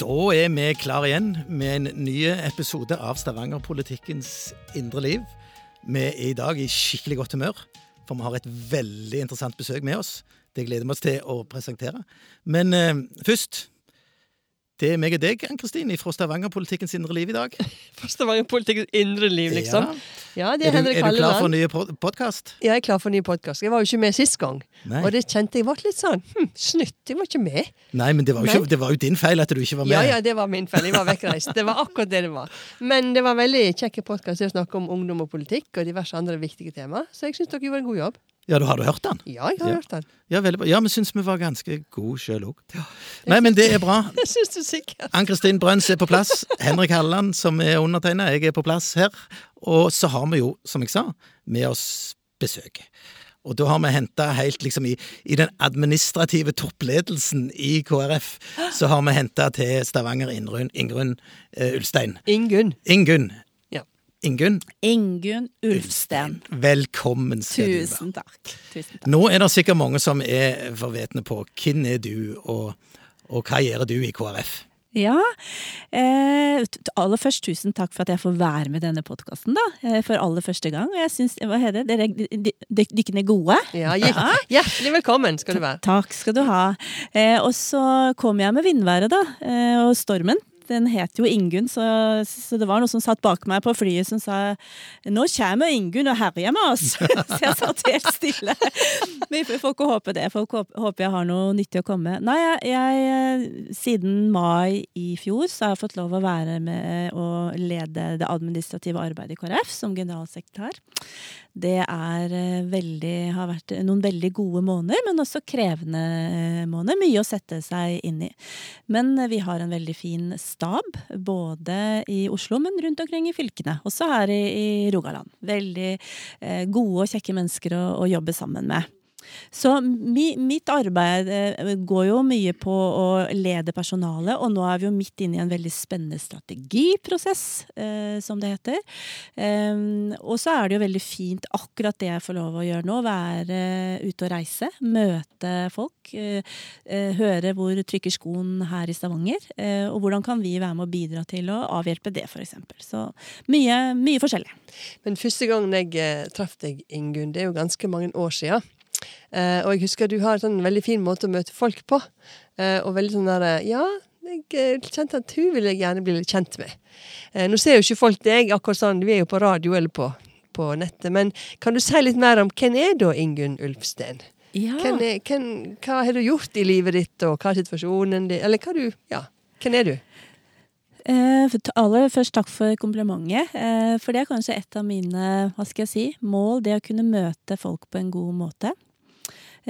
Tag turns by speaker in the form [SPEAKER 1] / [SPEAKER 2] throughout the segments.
[SPEAKER 1] Da er vi klar igjen med en ny episode av Stavanger-politikkens indre liv. Vi er i dag i skikkelig godt humør, for vi har et veldig interessant besøk med oss. Det gleder vi oss til å presentere. Men eh, først Det er meg og deg, Ann-Kristin, fra Stavanger-politikkens indre liv i dag.
[SPEAKER 2] Fra Stavanger-politikkens indre liv, liksom. Ja, det
[SPEAKER 1] Er,
[SPEAKER 2] er,
[SPEAKER 1] du, er du klar for en ny podkast?
[SPEAKER 2] Ja, jeg er klar for en ny podkast. Jeg var jo ikke med sist gang.
[SPEAKER 1] Nei.
[SPEAKER 2] Og det kjente jeg ble litt sånn hm, snytt. Jeg var ikke med.
[SPEAKER 1] Nei, men det var, jo ikke, det var jo din feil at du ikke var med.
[SPEAKER 2] Ja, ja, det var min feil. Jeg var vekkreist. Det var akkurat det det var. Men det var veldig kjekke podkast å snakke om ungdom og politikk og diverse andre viktige tema. Så jeg syns dere gjorde en god jobb.
[SPEAKER 1] Ja, du har du hørt den?
[SPEAKER 2] Ja, jeg har
[SPEAKER 1] Ja.
[SPEAKER 2] hørt den.
[SPEAKER 1] Ja. Ja, vi syns vi var ganske gode sjøl òg. Nei, men det er bra.
[SPEAKER 2] Det syns du sikkert.
[SPEAKER 1] Ann-Kristin Brøns er på plass. Henrik Halleland, som er undertegna, jeg er på plass her. Og så har vi jo, som jeg sa, med oss besøk. Og da har vi henta helt liksom i, i den administrative toppledelsen i KrF, så har vi henta til Stavanger Ingrun, Ingrun uh, Ulstein.
[SPEAKER 2] Ingunn.
[SPEAKER 1] Ingunn. Ingunn,
[SPEAKER 3] Ingunn Ulfsten.
[SPEAKER 1] velkommen skal du være.
[SPEAKER 3] Tusen takk. Tusen takk.
[SPEAKER 1] Nå er det sikkert mange som er forvetne på hvem er du, og, og hva gjør du i KrF?
[SPEAKER 3] Ja, eh, aller først tusen takk for at jeg får være med i denne podkasten, da. eh, For aller første gang. Og jeg syns Hva heter det? Dere, de- de- er gode?
[SPEAKER 2] Ja, hjer- hjertelig velkommen skal du være.
[SPEAKER 3] Takk skal du ha. Eh, og så kom jeg med vindværet, da. Eh, og stormen. Den het jo Ingunn, så, så det var noen som satt bak meg på flyet som sa 'Nå kommer Ingunn og herjer med oss'. så jeg satt helt stille. Men vi får ikke håpe det. Folk håper jeg har noe nyttig å komme med. Nei, jeg, jeg Siden mai i fjor så har jeg fått lov å være med og lede det administrative arbeidet i KrF som generalsekretær. Det er eh, veldig, har vært noen veldig gode måneder, men også krevende eh, måneder. Mye å sette seg inn i. Men vi har en veldig fin stab, både i Oslo, men rundt omkring i fylkene. Også her i, i Rogaland. Veldig eh, gode og kjekke mennesker å, å jobbe sammen med. Så mi, mitt arbeid eh, går jo mye på å lede personalet, og nå er vi jo midt inne i en veldig spennende strategiprosess, eh, som det heter. Um, og så er det jo veldig fint, akkurat det jeg får lov å gjøre nå, være ute og reise, møte folk, eh, eh, høre hvor trykker skoen her i Stavanger, eh, og hvordan kan vi være med å bidra til å avhjelpe det, f.eks. Så mye, mye forskjellig.
[SPEAKER 2] Men første gangen jeg eh, traff deg, Ingunn, det er jo ganske mange år siden. Eh, og jeg husker du har en sånn veldig fin måte å møte folk på. Eh, og veldig sånn der Ja, jeg eh, kjente at hun vil jeg gjerne bli litt kjent med. Eh, nå ser jo ikke folk deg akkurat sånn, vi er jo på radio eller på, på nettet. Men kan du si litt mer om hvem er da Ingunn Ulfsten?
[SPEAKER 3] Ja.
[SPEAKER 2] Hvem er, hvem, hva har du gjort i livet ditt, og hva er situasjonen din? Eller hva du Ja, hvem er du?
[SPEAKER 3] Eh, aller først takk for komplimentet. Eh, for det er kanskje et av mine hva skal jeg si, mål, det å kunne møte folk på en god måte.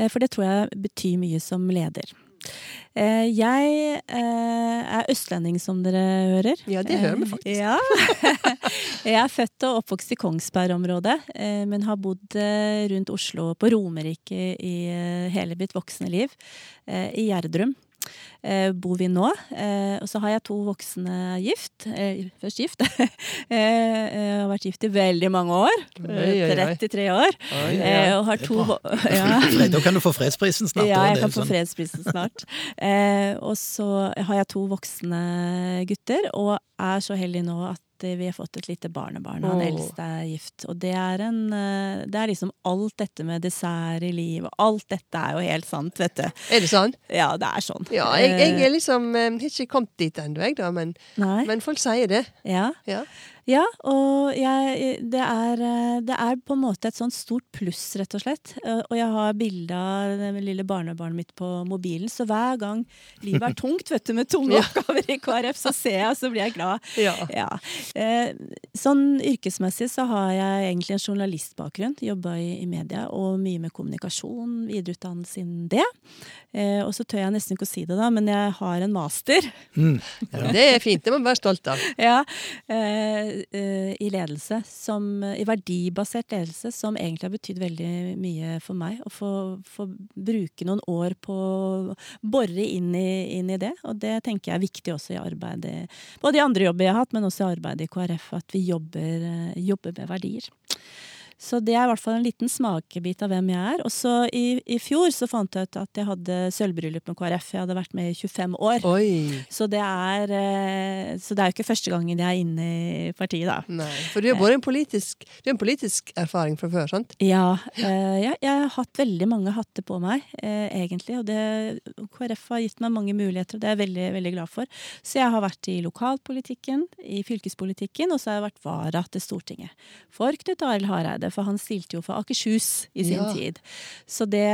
[SPEAKER 3] Eh, for det tror jeg betyr mye som leder. Eh, jeg eh, er østlending, som dere hører.
[SPEAKER 2] Ja, det hører vi faktisk.
[SPEAKER 3] Ja. jeg er født og oppvokst i Kongsberg-området, men har bodd rundt Oslo, på Romerike, i hele mitt voksne liv. I Gjerdrum eh, bor vi nå. Eh, og så har jeg to voksne gift. Eh, først gift. eh, jeg har vært gift i veldig mange år.
[SPEAKER 2] Oi, oi, oi.
[SPEAKER 3] 33 år.
[SPEAKER 2] Oi.
[SPEAKER 3] Eh, og har to ja.
[SPEAKER 1] Da kan du få fredsprisen snart.
[SPEAKER 3] Ja, jeg kan få
[SPEAKER 1] sånn.
[SPEAKER 3] fredsprisen snart. Eh, og så har jeg to voksne gutter, og er så heldig nå at eh, vi har fått et lite barnebarn. Han eldste er gift. Og det er en eh, Det er liksom alt dette med dessert i livet. Alt dette er jo helt sant, vet du.
[SPEAKER 2] Er det sånn?
[SPEAKER 3] Ja, det er sånn.
[SPEAKER 2] Ja, jeg, jeg er liksom jeg har ikke kommet dit ennå, jeg, da. Men, men folk sier det.
[SPEAKER 3] Ja.
[SPEAKER 2] Ja.
[SPEAKER 3] Ja, og jeg, det, er, det er på en måte et sånt stort pluss, rett og slett. Eh, Og jeg har bilde av det lille barnebarnet mitt på mobilen, så hver gang livet er tungt, vet du, med tunge
[SPEAKER 2] Ja.
[SPEAKER 3] oppgaver i KrF, så ser jeg, og så blir jeg glad.
[SPEAKER 2] Ja.
[SPEAKER 3] Ja. Eh, sånn yrkesmessig så har jeg egentlig en journalistbakgrunn. Jobba i, i media og mye med kommunikasjon, videreutdannelse innen det. Eh, og så tør jeg nesten ikke å si det, da, men jeg har en master.
[SPEAKER 1] Mm.
[SPEAKER 2] Det er fint. Det må vi være stolt av.
[SPEAKER 3] Ja, i ledelse, som, i verdibasert ledelse, som egentlig har betydd veldig mye for meg. Å få, få bruke noen år på å bore inn i, inn i det. Og det tenker jeg er viktig også i arbeidet, både i andre jobber jeg har hatt, men også i arbeidet i KrF, at vi jobber, eh, jobber med verdier. Så det er i hvert fall en liten smakebit av hvem jeg er. Og så i, i fjor så fant jeg ut at jeg hadde sølvbryllup med KrF. Jeg hadde vært med i 25 år.
[SPEAKER 2] Oi!
[SPEAKER 3] Så det er eh, Så det er jo ikke første gangen jeg er inne i partiet, da.
[SPEAKER 2] Nei, for du har både en politisk, du har en politisk erfaring fra før, sant?
[SPEAKER 3] Ja, eh, jeg, jeg har hatt veldig mange hatter på meg, eh, egentlig. Og det, KrF har gitt meg mange muligheter, og det er jeg veldig, veldig glad for. Så jeg har vært i lokalpolitikken, i fylkespolitikken, og så har jeg vært vara til Stortinget. For Knut Arild Hareide, for han stilte jo for Akershus i sin
[SPEAKER 2] Ja.
[SPEAKER 3] tid. Så det,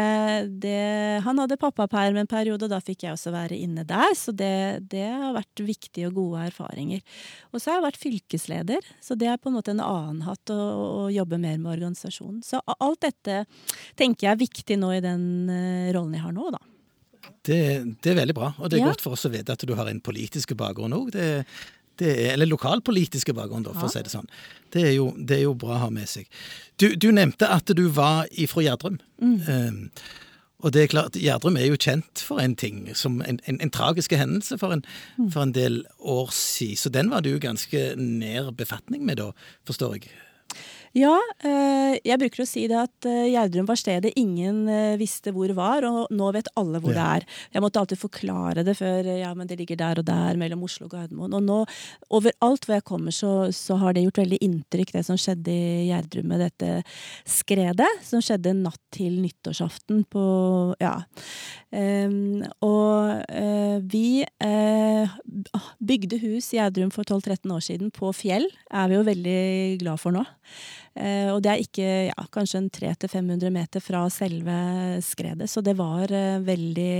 [SPEAKER 3] det Han hadde pappaperm en periode, og da fikk jeg også være inne der. Så det, det har vært viktige og gode erfaringer. Og så har jeg vært fylkesleder, så det er på en måte en annen hatt å, å jobbe mer med organisasjonen. Så alt dette tenker jeg er viktig nå i den eh, rollen jeg har nå, da.
[SPEAKER 1] Det, det er veldig bra, og det er
[SPEAKER 3] Ja.
[SPEAKER 1] godt for oss å vite at du har en politisk bakgrunn òg. Det, det er, eller lokalpolitiske bakgrunn, da, for å si det sånn. Det er, jo, det er jo bra å ha med seg. Du, du nevnte at du var ifra Gjerdrum. Um, og det er klart, Gjerdrum er jo kjent for en ting, som en, en, en tragisk hendelse for en, for en del år siden. Så den var du ganske nær befatning med da, forstår jeg.
[SPEAKER 3] Ja, eh, jeg bruker å si det at eh, Gjerdrum var stedet ingen eh, visste hvor var, og nå vet alle hvor
[SPEAKER 1] Ja.
[SPEAKER 3] det er. Jeg måtte alltid forklare det før. Ja, men det ligger der og der, mellom Oslo og Gardermoen. Og nå, overalt hvor jeg kommer, så, så har det gjort veldig inntrykk, det som skjedde i Gjerdrum med dette skredet. Som skjedde natt til nyttårsaften på Ja. Um, og uh, vi uh, bygde hus i Gjerdrum for 12-13 år siden, på fjell. Er vi jo veldig glad for nå. Eh, og det er ikke ja, kanskje en 300-500 meter fra selve skredet, så det var eh, veldig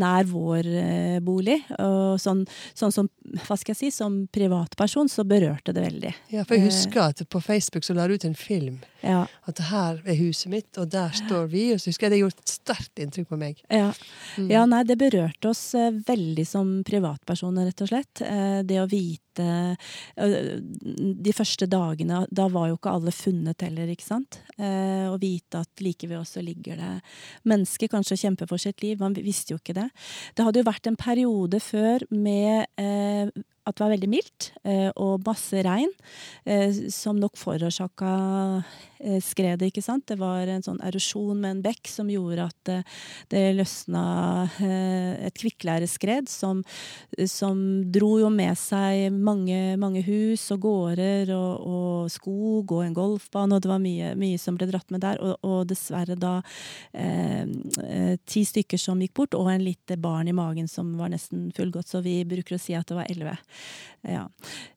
[SPEAKER 3] nær vår eh, bolig. Og sånn, sånn som, hva skal jeg si, som privatperson så berørte det veldig.
[SPEAKER 2] Ja, for jeg husker at på Facebook så la du ut en film.
[SPEAKER 3] Ja,
[SPEAKER 2] At her er huset mitt, og der står vi. Og så husker jeg det gjorde et sterkt inntrykk på meg.
[SPEAKER 3] ja.
[SPEAKER 2] Mm.
[SPEAKER 3] Ja, nei, det berørte oss veldig som privatpersoner, rett og slett. Eh, det å vite eh, De første dagene, da var jo ikke alle funnet heller, ikke sant. Eh, å vite at like ved oss så ligger det mennesker kanskje kjemper for sitt liv. Man visste jo ikke det. Det hadde jo vært en periode før med eh, at det var veldig mildt eh, og masse regn, eh, som nok forårsaka eh, skredet, ikke sant. Det var en sånn erosjon med en bekk som gjorde at det løsna et kvikklæreskred som, som dro jo med seg mange, mange hus og gårder og, og skog og en golfbane, og det var mye, mye som ble dratt med der. Og, og dessverre da eh, ti stykker som gikk bort, og en lite barn i magen som var nesten fullgodt, så vi bruker å si at det var elleve. Ja.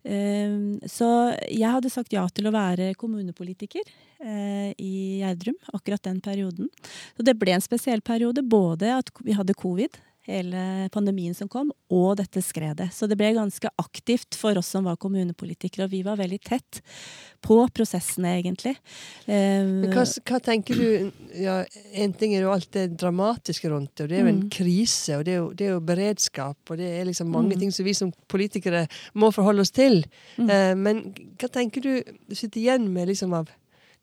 [SPEAKER 3] Eh, så jeg hadde sagt ja til å være kommunepolitiker eh, i Gjerdrum akkurat den perioden. Så det ble en spesiell periode, både at vi hadde covid, hele pandemien som kom, og dette skredet. Så det ble ganske aktivt for oss som var kommunepolitikere, og vi var veldig tett på prosessene, egentlig. Eh,
[SPEAKER 2] Men hva, hva tenker du ja, En ting er jo alt det dramatiske rundt det, og det er jo en
[SPEAKER 3] Mm.
[SPEAKER 2] krise, og det er jo, det er jo beredskap, og det er liksom mange
[SPEAKER 3] Mm.
[SPEAKER 2] ting som vi som politikere må forholde oss til.
[SPEAKER 3] Mm.
[SPEAKER 2] Eh, men hva tenker du du sitter igjen med liksom av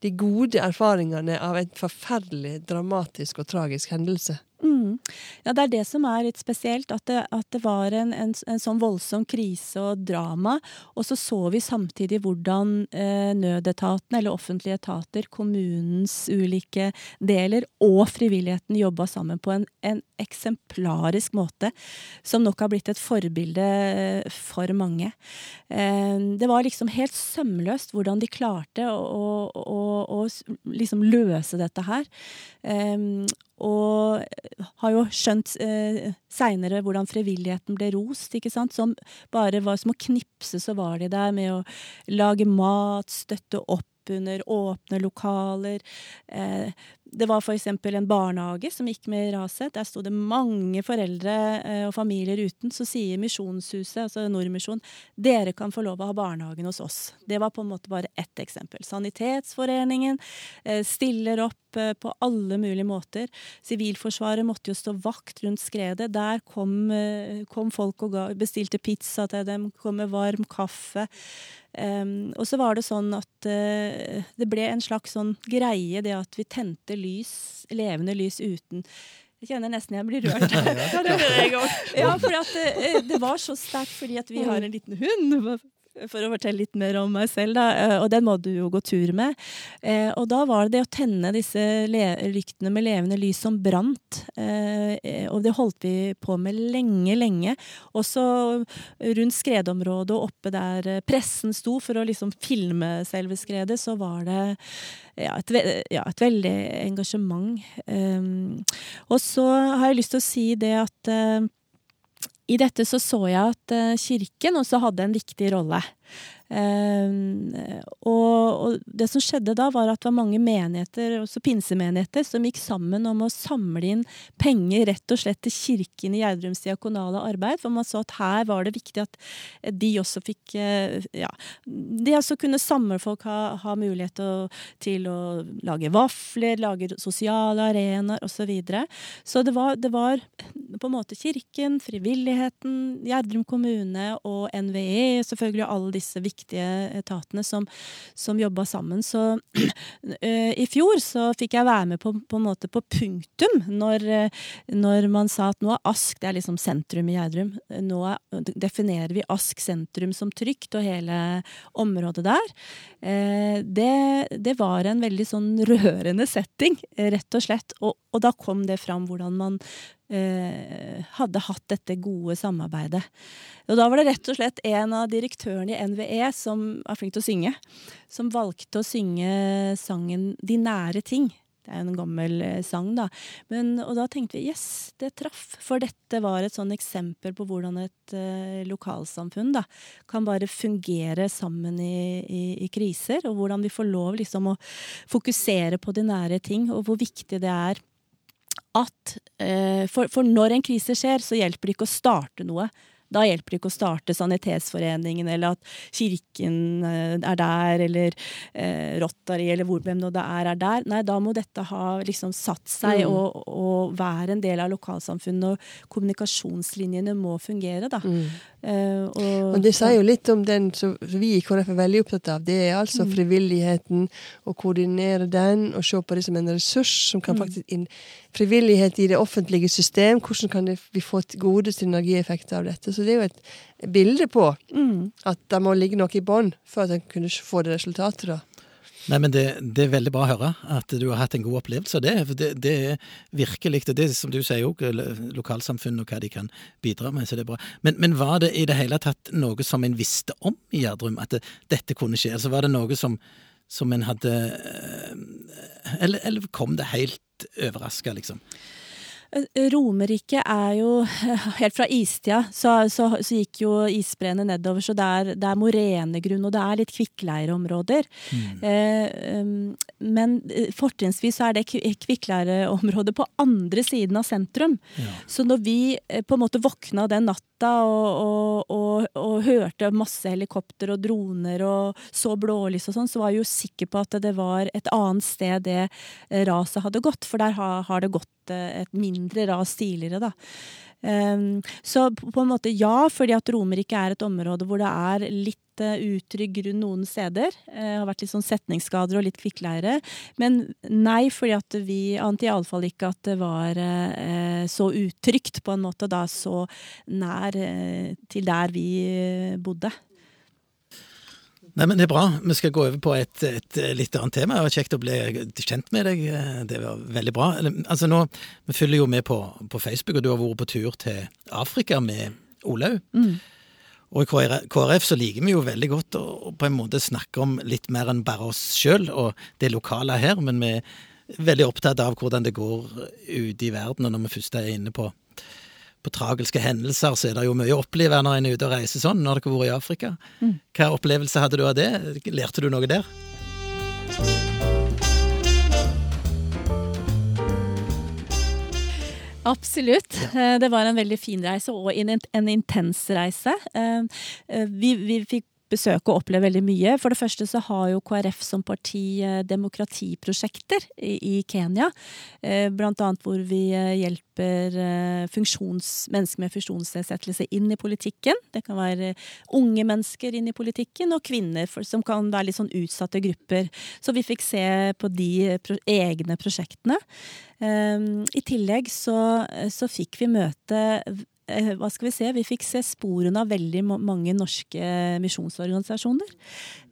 [SPEAKER 2] de gode erfaringene av en forferdelig dramatisk og tragisk hendelse?
[SPEAKER 3] Mm. Ja, det er det som er litt spesielt. At det, at det var en, en, en sånn voldsom krise og drama. Og så så vi samtidig hvordan eh, nødetatene, eller offentlige etater, kommunens ulike deler og frivilligheten jobba sammen på en, en eksemplarisk måte. Som nok har blitt et forbilde eh, for mange. Eh, det var liksom helt sømløst hvordan de klarte å, å, å, å liksom løse dette her. Eh, og har jo skjønt eh, seinere hvordan frivilligheten ble rost. ikke sant? Som bare var som å knipse, så var de der med å lage mat, støtte opp under åpne lokaler. Eh, det var f.eks. en barnehage som gikk med raset. Der sto det mange foreldre eh, og familier uten. Så sier Misjonshuset, altså Nordmisjon, dere kan få lov å ha barnehagen hos oss. Det var på en måte bare ett eksempel. Sanitetsforeningen eh, stiller opp eh, på alle mulige måter. Sivilforsvaret måtte jo stå vakt rundt skredet. Der kom, kom folk og ga, bestilte pizza til dem, kom med varm kaffe. Um, og så var det sånn at uh, det ble en slags sånn greie, det at vi tente lys, levende lys uten Jeg kjenner nesten jeg blir rørt. ja, for at det, det var så sterkt fordi at vi har en liten hund. For å fortelle litt mer om meg selv, da. Eh, og den må du jo gå tur med. Eh, og da var det det å tenne disse lyktene med levende lys som brant. Eh, og det holdt vi på med lenge, lenge. Også rundt skredområdet og oppe der pressen sto for å liksom filme selve skredet, så var det ja, et, ja, et, veldig engasjement. Og så har jeg lyst til å si det at i dette så så jeg at uh, kirken også hadde en viktig rolle. Um, og, og, det som skjedde da, var at det var mange menigheter, også pinsemenigheter, som gikk sammen om å samle inn penger rett og slett til kirken i Gjerdrums diakonale arbeid. For man så at her var det viktig at de også fikk uh, Ja, de også kunne samle folk, ha, ha mulighet til å, til å, lage vafler, lage sosiale arenaer osv. Så, videre. så det var, det var på en måte kirken, frivilligheten, Gjerdrum kommune og NVE, selvfølgelig alle disse viktige viktige etatene som, som jobba sammen. Så eh, i fjor så fikk jeg være med på, på en måte på punktum når, når, man sa at nå er Ask det er liksom sentrum i Gjerdrum. Nå er, definerer vi Ask sentrum som trygt, og hele området der. Eh, det, det var en veldig sånn rørende setting, rett og slett. Og, og da kom det fram hvordan man Eh, hadde hatt dette gode samarbeidet. Og da var det rett og slett en av direktørene i NVE som er flink til å synge, som valgte å synge sangen 'De nære ting'. Det er jo en gammel eh, sang, da. Men, og da tenkte vi yes, det traff. For dette var et sånn eksempel på hvordan et uh, lokalsamfunn da, kan bare fungere sammen i, i, i, kriser. Og hvordan vi får lov liksom å fokusere på de nære ting, og hvor viktig det er at eh, for, for, når en krise skjer, så hjelper det ikke å starte noe. Da hjelper det ikke å starte Sanitetsforeningen, eller at Kirken eh, er der, eller eh, Rotary, eller hvor, hvem det er, er der. Nei, da må dette ha liksom satt seg mm. og, og, være en del av lokalsamfunnet, og kommunikasjonslinjene må fungere, da. Mm.
[SPEAKER 2] Uh, og, og, det sier jo litt om den som vi i KrF er veldig opptatt av. Det er altså mm. frivilligheten, å koordinere den, og se på det som en ressurs som kan mm. faktisk inn Frivillighet i det offentlige system, hvordan kan vi få gode synergieffekter av dette? Så det er jo et bilde på mm. at det må ligge noe i bånn for at en kunne få det resultatet, da.
[SPEAKER 1] Nei, men det, det, er veldig bra å høre at du har hatt en god opplevelse. Det, det, det er virkelig det, det som du sier òg, lokalsamfunn og hva de kan bidra med. så det er bra. Men, men, var det i det hele tatt noe som en visste om i Gjerdrum, at dette kunne skje? Altså Var det noe som, som en hadde eh, eller, eller kom det helt overraska, liksom?
[SPEAKER 3] Romerike er jo Helt fra istida så, så, så, gikk jo isbreene nedover, så det er, det er morenegrunn, og det er litt kvikkleireområder. Mm. Eh, men fortrinnsvis så er det kvikkleireområdet på andre siden av sentrum. Ja. Så når vi eh, på en måte våkna den natta og, og, og, og, hørte masse helikopter og droner og så blålys og sånn, så var jeg jo sikker på at det var et annet sted det eh, raset hadde gått. For der har, har det gått et mindre ras tidligere, da. Um, så på en måte ja, fordi at Romerike er et område hvor det er litt uh, utrygg grunn noen steder. Det uh, har vært litt sånn setningsskader og litt kvikkleire. Men nei, fordi at vi ante iallfall ikke at det var uh, så utrygt, på en måte, da så nær til der vi bodde.
[SPEAKER 1] Nei, men Det er bra. Vi skal gå over på et, et litt annet tema. Det var kjekt å bli kjent med deg. Det var veldig bra. Altså nå, Vi følger jo med på, på Facebook, og du har vært på tur til Afrika med Olaug. Mm. Og i KrF så liker vi jo veldig godt å på en måte snakke om litt mer enn bare oss sjøl og det lokale her, men vi er veldig opptatt av hvordan det går ute i verden. Og når vi først er inne på på tragiske hendelser, så er det jo mye å oppleve når en er ute og reiser sånn, når dere har vært i Afrika. Mm. Hva opplevelse hadde du av det? Lærte du noe der?
[SPEAKER 3] Absolutt. Ja. Eh, det var en veldig fin reise, og en intens reise. Eh, eh, vi, vi fikk besøke og oppleve veldig mye. For det første så har jo KrF som parti eh, demokratiprosjekter i, Kenya. Eh, blant annet hvor vi eh, hjelper mennesker med funksjonsnedsettelse inn i politikken. Det kan være unge mennesker inn i politikken, og kvinner som kan være litt sånn utsatte grupper. Så vi fikk se på de egne prosjektene. I tillegg så, så fikk vi møte hva skal vi se, vi fikk se sporene av veldig mange norske misjonsorganisasjoner.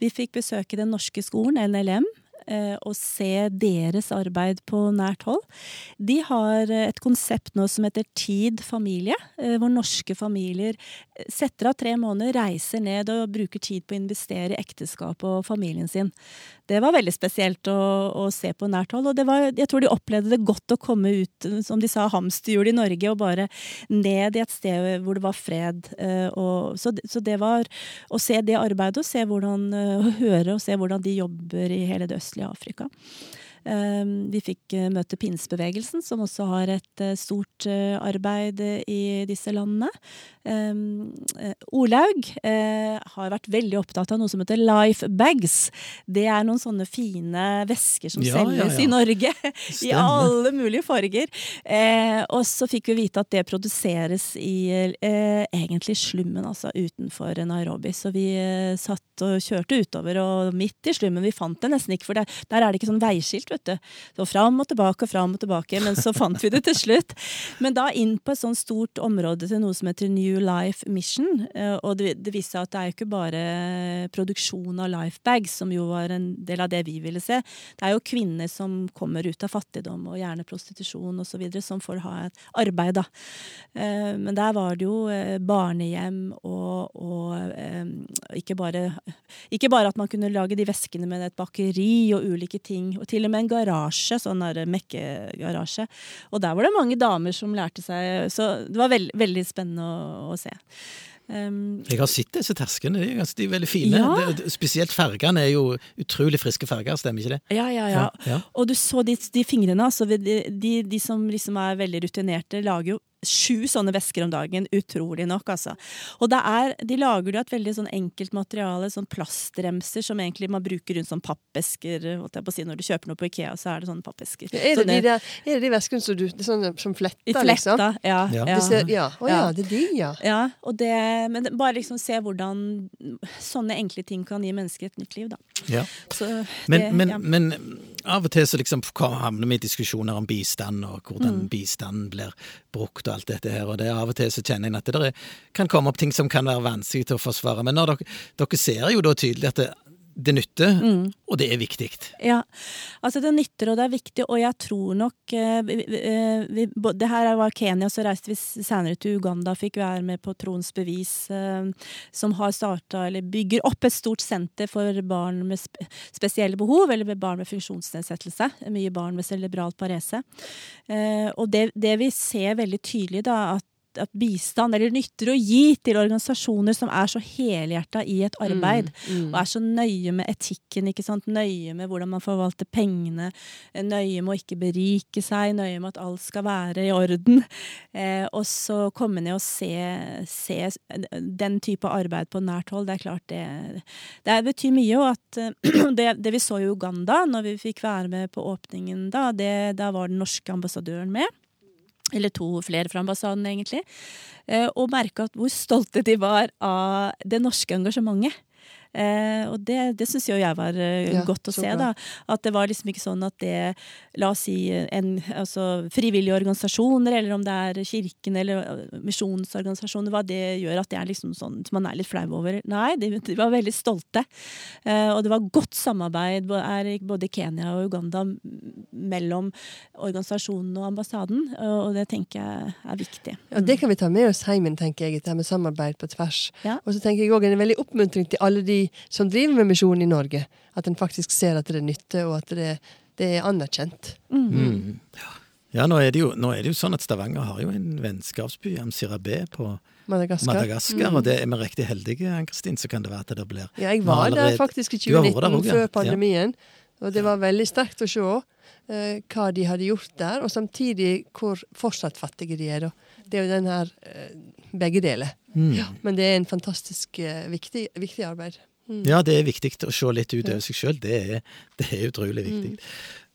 [SPEAKER 3] Vi fikk besøke Den norske skolen, NLM. Eh, Og se deres arbeid på nært hold. De har eh, et konsept nå som heter Tid familie, eh, hvor norske familier eh, setter av tre måneder, reiser ned og bruker tid på å investere i ekteskapet og familien sin. Det var veldig spesielt å, å se på nært hold. Og var, jeg tror de opplevde det godt å komme ut, som de sa, hamsterhjul i Norge, og bare ned i et sted hvor det var fred. Eh, Og, så, så det var å se det arbeidet, og se hvordan, eh, høre og se hvordan de jobber i hele det østlige Afrika. Eh, Vi fikk eh, møte pinsebevegelsen, som også har et eh, stort eh, arbeid i disse landene. Eh, eh, Olaug har vært veldig opptatt av noe som heter life bags. Det er noen sånne fine vesker som
[SPEAKER 1] Ja, ja,
[SPEAKER 3] selges
[SPEAKER 1] ja.
[SPEAKER 3] i Norge. I alle mulige farger. Og så fikk vi vite at det produseres i egentlig slummen, altså utenfor Nairobi. Så vi satt og kjørte utover, og midt i slummen. Vi fant det nesten ikke, for der, der er det ikke sånn veiskilt, vet du. Så fram og tilbake og fram og tilbake, men så fant vi det til slutt. Men da inn på et sånt stort område til noe som heter New Life Mission. eh, Og det, det viste seg at det er jo ikke bare produksjon av lifebags, som jo var en del av det vi ville se. Det er jo kvinner som kommer ut av fattigdom og gjerne prostitusjon osv., som får ha et arbeid, da. Eh, Men der var det jo eh, barnehjem og, og ikke, bare, ikke bare at man kunne lage de veskene med et bakeri og ulike ting, og til og med en garasje, sånn der mekkegarasje. Og der var det mange damer som lærte seg, så det var veld, veldig spennende å, å se. Um,
[SPEAKER 1] Jeg har sett disse terskene, de er, ganske, de er veldig fine.
[SPEAKER 3] Ja.
[SPEAKER 1] Det, spesielt fargene er jo utrolig friske farger, stemmer ikke det?
[SPEAKER 3] ja, ja, ja.
[SPEAKER 1] ja.
[SPEAKER 3] Og du så de, de fingrene, altså. De, de, de som liksom er veldig rutinerte, lager jo sju sånne vesker om dagen. Utrolig nok, altså. Og det er, de lager det av et veldig sånn enkelt materiale, sånn plastremser som egentlig man bruker rundt sånn pappesker. holdt jeg på å si, Når du kjøper noe på Ikea, så er det sånne pappesker.
[SPEAKER 2] Er det,
[SPEAKER 3] Sånne-
[SPEAKER 2] de der, er det de veskene som, du, sånne, som fletter,
[SPEAKER 3] fletta,
[SPEAKER 2] liksom?
[SPEAKER 3] ja.
[SPEAKER 1] Ja.
[SPEAKER 3] ja.
[SPEAKER 2] Ser, ja. Å ja,
[SPEAKER 3] Ja.
[SPEAKER 2] det er de, ja.
[SPEAKER 3] Ja, og det, men det- bare liksom se hvordan sånne enkle ting kan gi mennesker et nytt liv, da.
[SPEAKER 1] Ja.
[SPEAKER 3] Så
[SPEAKER 1] Men,
[SPEAKER 3] det,
[SPEAKER 1] men,
[SPEAKER 3] ja.
[SPEAKER 1] men av og til så liksom havner vi i diskusjoner om bistand, og hvordan
[SPEAKER 3] Mm.
[SPEAKER 1] bistanden blir brukt og alt dette her. Og det av og til så kjenner jeg at det er, kan komme opp ting som kan være vanskelig til å forsvare. Men dere, dere ser jo da tydelig at det, det nytter,
[SPEAKER 3] Mm.
[SPEAKER 1] og det er viktig.
[SPEAKER 3] Ja, altså det nytter og det er viktig, og jeg tror nok eh, vi, vi, eh, Det her var Kenya, så reiste vi senere til Uganda, fikk være med på Troens bevis, eh, som har starta, eller bygger opp et stort senter for barn med spe, spesielle behov, eller med barn med funksjonsnedsettelse. Mye barn med cerebral parese. Eh, og det, det vi ser veldig tydelig, da, at at bistand, eller nytter å gi til organisasjoner som er så helhjerta i et arbeid,
[SPEAKER 2] Mm.
[SPEAKER 3] og er så nøye med etikken, ikke sant? nøye med hvordan man forvalter pengene, eh, nøye med å ikke berike seg, nøye med at alt skal være i orden. Eh, og så komme ned og se, se den type arbeid på nært hold, det er klart det, det betyr mye. Og at eh, det, det vi så i Uganda, når vi fikk være med på åpningen da, det, da var den norske ambassadøren med. Eller to flere fra ambassaden, egentlig. Eh, og merka hvor stolte de var av det norske engasjementet. Eh, og det, det syns jo jeg var eh,
[SPEAKER 2] Ja,
[SPEAKER 3] godt å se,
[SPEAKER 2] bra.
[SPEAKER 3] da. At det var liksom ikke sånn at det La oss si en, altså, frivillige organisasjoner, eller om det er kirken eller eh, misjonsorganisasjoner, hva det gjør at det er liksom sånn som man er litt flau over. Nei, de, de var veldig stolte. Eh, og det var godt samarbeid både i Kenya og Uganda mellom organisasjonen og ambassaden, og det tenker jeg er viktig.
[SPEAKER 2] Ja, det kan vi ta med oss heimen, tenker jeg, det her med samarbeid på tvers.
[SPEAKER 3] Ja.
[SPEAKER 2] Og så tenker jeg også en veldig oppmuntring til alle de som driver med misjon i Norge. At en faktisk ser at det nytter, og at det, det er anerkjent.
[SPEAKER 1] Mm. Ja, nå er, det jo, nå er det jo sånn at Stavanger har jo en vennskapsby, Amsirabé, på
[SPEAKER 2] Madagaskar.
[SPEAKER 1] Madagaskar. Og det er vi riktig heldige, Ann-Kristin, så kan det være at det blir
[SPEAKER 2] Ja, jeg var
[SPEAKER 1] allerede...
[SPEAKER 2] der faktisk i
[SPEAKER 1] Du har vært der
[SPEAKER 2] 2019,
[SPEAKER 1] også, ja.
[SPEAKER 2] før pandemien. Og det var veldig sterkt å se eh, hva de hadde gjort der, og samtidig hvor fortsatt fattige de er. Da. Det er jo den her eh, begge deler.
[SPEAKER 1] Mm.
[SPEAKER 2] Ja, men det er en fantastisk eh, viktig, viktig arbeid. Mm.
[SPEAKER 1] Ja, det er viktig å se litt ut over seg sjøl. Det, det er utrolig viktig.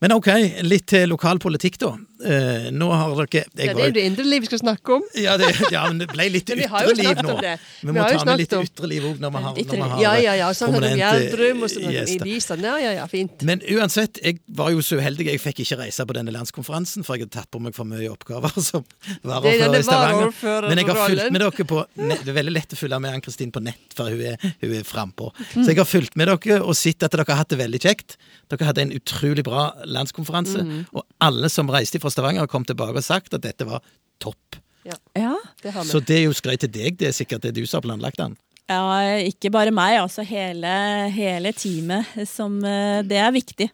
[SPEAKER 1] Men ok, litt til lokalpolitikk, da. Eh, nå har dere jeg
[SPEAKER 2] Ja, det er
[SPEAKER 1] jo-
[SPEAKER 2] det indre liv vi skal snakke om.
[SPEAKER 1] Ja, det, ja, men det ble litt ytre liv nå. Vi
[SPEAKER 2] Vi
[SPEAKER 1] må ta med litt
[SPEAKER 2] om-
[SPEAKER 1] ytre liv òg når vi har, når vi har
[SPEAKER 2] Ja, ja, ja. Sånn har
[SPEAKER 1] prominente
[SPEAKER 2] Gjerdrum og sånn i
[SPEAKER 1] gjester.
[SPEAKER 2] Ja, ja, ja, fint.
[SPEAKER 1] Men uansett, jeg var jo så uheldig jeg fikk ikke reise på denne landskonferansen, for jeg hadde tatt på meg for mye oppgaver som
[SPEAKER 2] er
[SPEAKER 1] varaordfører i Stavanger. Men jeg har fulgt med dere på. Det er veldig lett å følge med Ann-Kristin på nett, for hun er, hun er frampå. Så jeg har fulgt med dere og sett at dere har hatt det veldig kjekt. Dere hadde en utrolig bra landskonferanse,
[SPEAKER 2] Mm.
[SPEAKER 1] og alle som reiste fra Stavanger, kom tilbake og sagt at dette var topp.
[SPEAKER 3] Ja.
[SPEAKER 2] Det har vi.
[SPEAKER 1] Så det er jo skryt til deg, det er sikkert det du som har planlagt den.
[SPEAKER 3] ja, ikke bare meg, altså hele, hele teamet. Som, eh, det er viktig.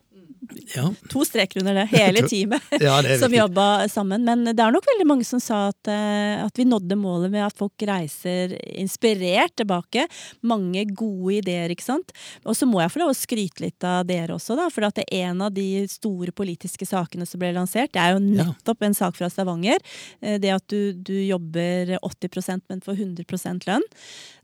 [SPEAKER 1] Ja,
[SPEAKER 3] To streker under det. Hele teamet som jobba sammen. Men det er nok veldig mange som sa at, eh, at vi nådde målet med at folk reiser inspirert tilbake. Mange gode ideer, ikke sant. Og så må jeg få lov å skryte litt av dere også, da. For at det er en av de store politiske sakene som ble lansert, det er jo nettopp en sak fra Stavanger. Eh, Det at du, du jobber 80% men får 100% lønn.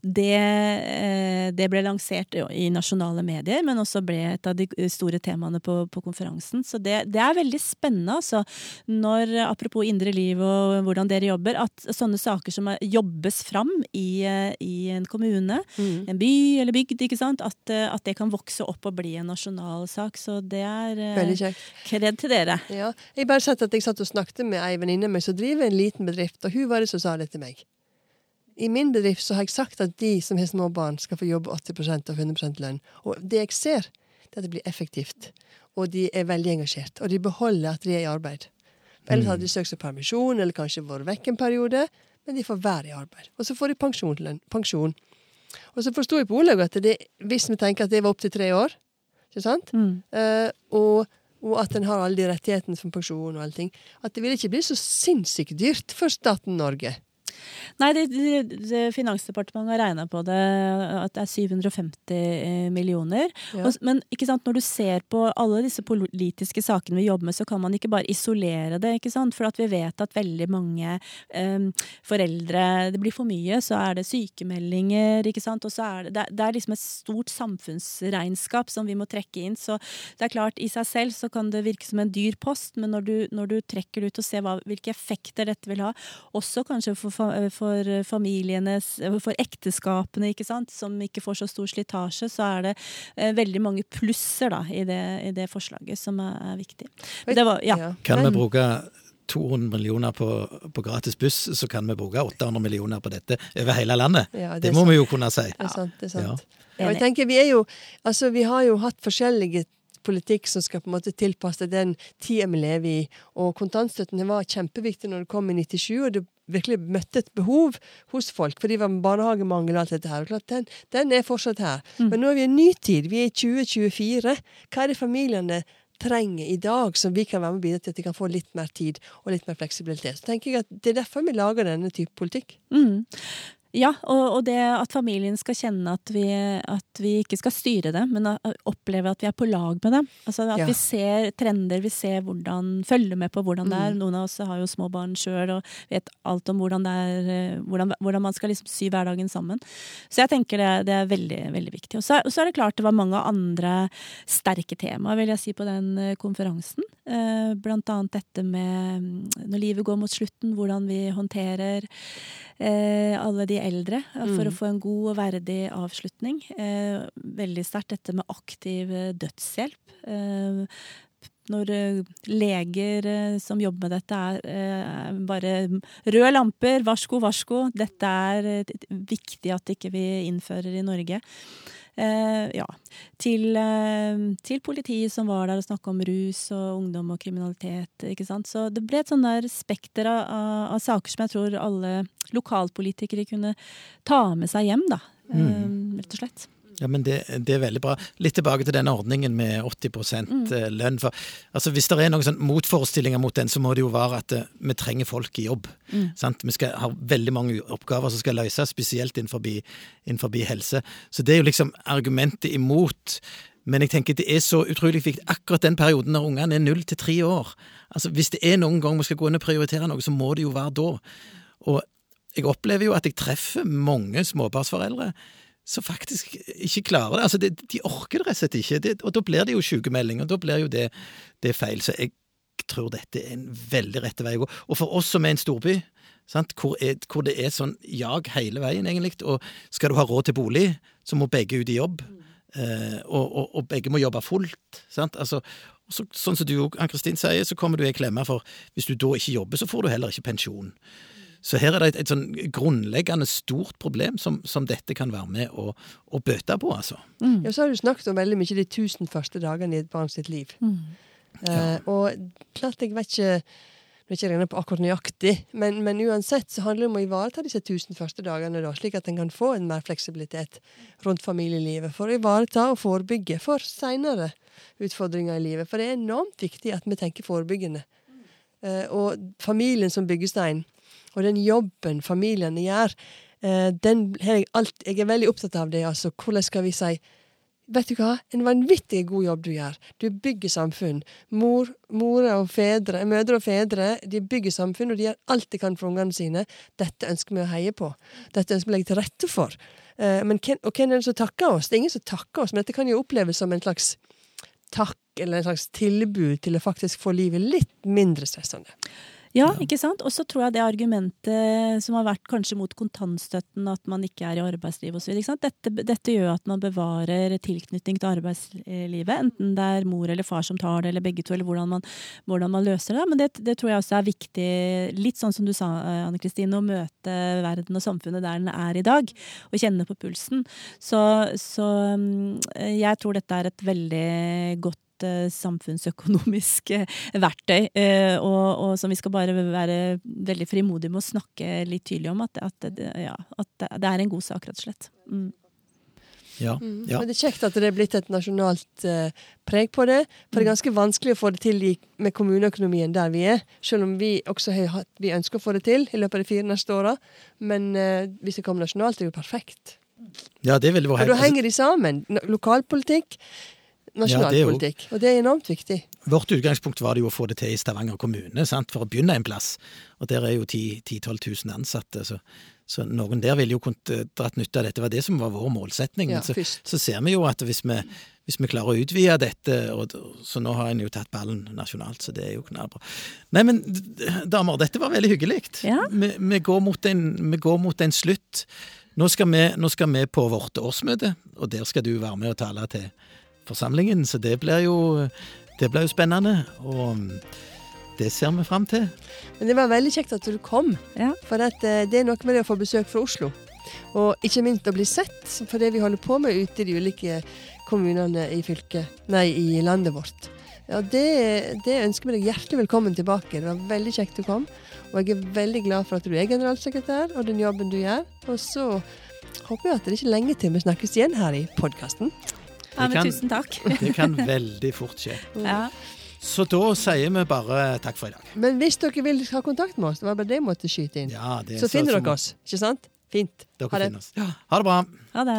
[SPEAKER 3] Det, eh, det ble lansert i nasjonale medier, men også ble et av de store temaene på, på konferansen. Så det, det er veldig spennende, altså. Når, apropos indre liv og hvordan dere jobber, at sånne saker som er- jobbes fram i, i en kommune,
[SPEAKER 2] Mm.
[SPEAKER 3] en by eller bygd, ikke sant, at, at det kan vokse opp og bli en nasjonal sak. Så det er
[SPEAKER 2] Veldig
[SPEAKER 3] eh,
[SPEAKER 2] kjekt.
[SPEAKER 3] kred til dere.
[SPEAKER 2] Ja. Jeg bare sett at jeg satt og snakket med ei venninne meg som driver en liten bedrift, og hun var det som sa det til meg. I min bedrift så har jeg sagt at de som har små barn, skal få jobbe 80 av 100 lønn. Og det jeg ser, det er at det blir effektivt. Og de er veldig engasjert. Og de beholder at de er i arbeid. Ellers hadde de søkt seg permisjon, eller kanskje vært vekk en periode. Men de får være i arbeid. Og så får de pensjon. pensjon. Og så forsto jeg på Olaug at det, hvis vi tenker at det var opptil tre år, ikke sant?
[SPEAKER 3] Mm.
[SPEAKER 2] Uh, og, og at en har alle de rettighetene for pensjon og alle ting, at det vil ikke bli så sinnssykt dyrt for staten Norge.
[SPEAKER 3] Nei, det, det, Finansdepartementet har regna på det, at det er 750 millioner.
[SPEAKER 2] Ja.
[SPEAKER 3] Og, men ikke sant, når du ser på alle disse politiske sakene vi jobber med, så kan man ikke bare isolere det. ikke sant? For at vi vet at veldig mange um, foreldre Det blir for mye, så er det sykemeldinger, ikke sant. Og så er det, det, er- liksom et stort samfunnsregnskap som vi må trekke inn. Så det er klart, i seg selv så kan det virke som en dyr post, men når du, når du trekker det ut og ser hva, hvilke effekter dette vil ha, også kanskje for, fa- for familienes For ekteskapene, ikke sant, som ikke får så stor slitasje, så er det eh, veldig mange plusser da, i det, i det forslaget som er, er viktig. Det var, ja.
[SPEAKER 1] Kan vi bruke 200 millioner på, på gratis buss, så kan vi bruke 800 millioner på dette over hele landet.
[SPEAKER 2] Ja,
[SPEAKER 1] det,
[SPEAKER 2] det,
[SPEAKER 1] må
[SPEAKER 2] sant.
[SPEAKER 1] vi jo kunne si.
[SPEAKER 2] Det er sant. det er sant.
[SPEAKER 1] Ja.
[SPEAKER 2] Og jeg tenker, vi er jo, altså vi har jo hatt forskjellige politikk som skal på en måte tilpasse den tida vi lever i. Og kontantstøtten var kjempeviktig når det kom i 97, og det virkelig møtte et behov hos folk. For det var barnehagemangel og alt dette her. Og klart, den, den er fortsatt her. Men nå er vi i en ny tid. Vi er i 2024. Hva er det familiene trenger i dag, som vi kan være med og bidra til at de kan få litt mer tid og litt mer fleksibilitet. Så tenker jeg at Det er derfor vi lager denne type politikk.
[SPEAKER 3] Mm. Ja, og, og det at familien skal kjenne at vi, at vi ikke skal styre det, men oppleve at vi er på lag med dem. Altså At
[SPEAKER 2] Ja.
[SPEAKER 3] vi ser trender, vi ser hvordan, følger med på hvordan det er.
[SPEAKER 2] Mm.
[SPEAKER 3] Noen av oss har jo små barn sjøl og vet alt om hvordan, det er, eh, hvordan, hvordan man skal liksom sy hverdagen sammen. Så jeg tenker det, det er veldig, veldig viktig. Og så, og så er det klart det var mange andre sterke temaer, vil jeg si, på den eh, konferansen. Eh, Blant annet dette med mm, når livet går mot slutten, hvordan vi håndterer alle de eldre eh, for
[SPEAKER 2] Mm.
[SPEAKER 3] å få en god og verdig avslutning. Eh, veldig sterkt dette med aktiv eh, dødshjelp. Eh, når eh, leger eh, som jobber med dette, er eh, bare røde lamper, varsko, varsko. Dette er eh, viktig at ikke vi innfører i Norge. Eh, ja. Til, eh, til politiet som var der og snakka om rus og ungdom og kriminalitet. ikke sant? Så det ble et sånn der spekter av, av, saker som jeg tror alle lokalpolitikere kunne ta med seg hjem, da. Eh, rett og slett.
[SPEAKER 1] Ja, men det, det er veldig bra. Litt tilbake til denne ordningen med 80
[SPEAKER 3] Mm.
[SPEAKER 1] eh, lønn. For, altså, hvis det er noen sånn motforestillinger mot den, så må det jo være at eh, vi trenger folk i jobb.
[SPEAKER 3] Mm.
[SPEAKER 1] Sant? Vi skal ha veldig mange oppgaver som skal løses, spesielt innenfor, innenfor helse. Så det er jo liksom argumentet imot. Men jeg tenker det er så utrolig viktig akkurat den perioden når ungene er null til tre år. Altså Hvis det er noen gang vi skal gå inn og prioritere noe, så må det jo være da. Og jeg opplever jo at jeg treffer mange småbarnsforeldre som faktisk ikke klarer det. Altså, det, de orker det rett og slett ikke, det, og da blir det jo sykemelding, og da blir jo det, det feil. Så jeg tror dette er en veldig rette vei å gå. Og for oss som er en storby, hvor, er, hvor det er sånn jag hele veien, egentlig, og skal du ha råd til bolig, så må begge ut i jobb, eh, og, og, og begge må jobbe fullt. sant, altså så, sånn som du Ann-Kristin sier, så kommer du i klemme, for hvis du da ikke jobber, så får du heller ikke pensjon. Så her er det et, et sånn grunnleggende stort problem som, som dette kan være med å, å bøte på, altså.
[SPEAKER 2] Ja, så har du snakket om veldig mye de tusen første dagene i et barn sitt liv. Eh, og klart jeg vet ikke Nå er ikke regnet på akkurat nøyaktig, men, men uansett så handler det om å ivareta disse tusen første dagene, da, slik at en kan få en mer fleksibilitet rundt familielivet. For å ivareta og forebygge for seinere utfordringer i livet. For det er enormt viktig at vi tenker forebyggende. Eh, og familien som byggestein, og den jobben familiene gjør, eh, den har jeg alt Jeg er veldig opptatt av det, altså. Hvordan skal vi si Vet du hva? En vanvittig god jobb du gjør. Du bygger samfunn. Mor, more og fedre, mødre og fedre de bygger samfunn, og de gjør alt de kan for ungene sine. Dette ønsker vi å heie på. Dette ønsker vi å legge til rette for. Eh, men og hvem er det som takker oss? Det er ingen som takker oss, men dette kan jo oppleves som en slags takk eller en slags tilbud til å faktisk få livet litt mindre stressende.
[SPEAKER 3] Ja, ikke sant? Og så tror jeg det argumentet som har vært kanskje mot kontantstøtten, at man ikke er i arbeidslivet osv. Dette, dette gjør at man bevarer tilknytning til arbeidslivet, enten det er mor eller far som tar det, eller begge to, eller hvordan man, hvordan man løser det. Men det, det tror jeg også er viktig, litt sånn som du sa, Anne Kristine, å møte verden og samfunnet der den er i dag, og kjenne på pulsen. Så, så jeg tror dette er et veldig godt eh, samfunnsøkonomisk eh, verktøy, eh, og, og som vi skal bare være veldig frimodige med å snakke litt tydelig om, at, at, det- ja, at det- er en god sak, rett og slett. Mm.
[SPEAKER 1] Ja, ja.
[SPEAKER 2] Men det er kjekt at det er blitt et nasjonalt eh, preg på det. For det er ganske vanskelig å få det til i, med kommuneøkonomien der vi er. Selv om vi også har vi ønsker å få det til i løpet av de fire neste åra. Men eh, hvis det kommer nasjonalt, det er det jo perfekt.
[SPEAKER 1] ja det ville vært
[SPEAKER 2] Og da henger de sammen. Lokalpolitikk, nasjonalpolitikk. Og det er enormt viktig.
[SPEAKER 1] Vårt utgangspunkt var det jo å få det til i Stavanger kommune, sant? for å begynne en plass. Og der er jo 10 000-12 000 ansatte, så, så noen der ville jo kunnet eh, dratt nytte av dette. Det var det som var vår målsetning.
[SPEAKER 2] Ja,
[SPEAKER 1] så, så ser vi jo at hvis vi, hvis vi klarer å utvide dette, og, så nå har en jo tatt ballen nasjonalt, så det er jo knallbra. Nei, men damer, dette var veldig hyggelig.
[SPEAKER 3] Ja.
[SPEAKER 1] Vi, vi, går mot en, vi går mot en slutt. Nå skal, vi, nå skal vi på vårt årsmøte, og der skal du være med og tale til forsamlingen, så det blir jo, det blir jo spennende. Og det ser vi fram til.
[SPEAKER 2] Men det var veldig kjekt at du kom.
[SPEAKER 3] Ja.
[SPEAKER 2] For at, eh, det er noe med det å få besøk fra Oslo. Og ikke minst å bli sett for det vi holder på med ute i de ulike kommunene i fylket, nei, i landet vårt. Ja, det, det ønsker vi deg hjertelig velkommen tilbake. Det var veldig kjekt du kom. Og jeg er veldig glad for at du er generalsekretær, og den jobben du gjør. Og så håper jeg at det er ikke lenge til vi snakkes igjen her i podkasten.
[SPEAKER 3] Ja, men
[SPEAKER 1] kan-
[SPEAKER 3] tusen takk.
[SPEAKER 1] Det kan veldig fort skje.
[SPEAKER 3] Ja.
[SPEAKER 1] Så da sier vi bare takk for i dag.
[SPEAKER 2] Men hvis dere vil ha kontakt med oss, det var bare det jeg måtte skyte inn,
[SPEAKER 1] Ja, det
[SPEAKER 2] så finner dere oss. Ikke sant? Fint.
[SPEAKER 1] Dere
[SPEAKER 2] Ha det.
[SPEAKER 1] oss. Ha det bra.
[SPEAKER 3] Ha det.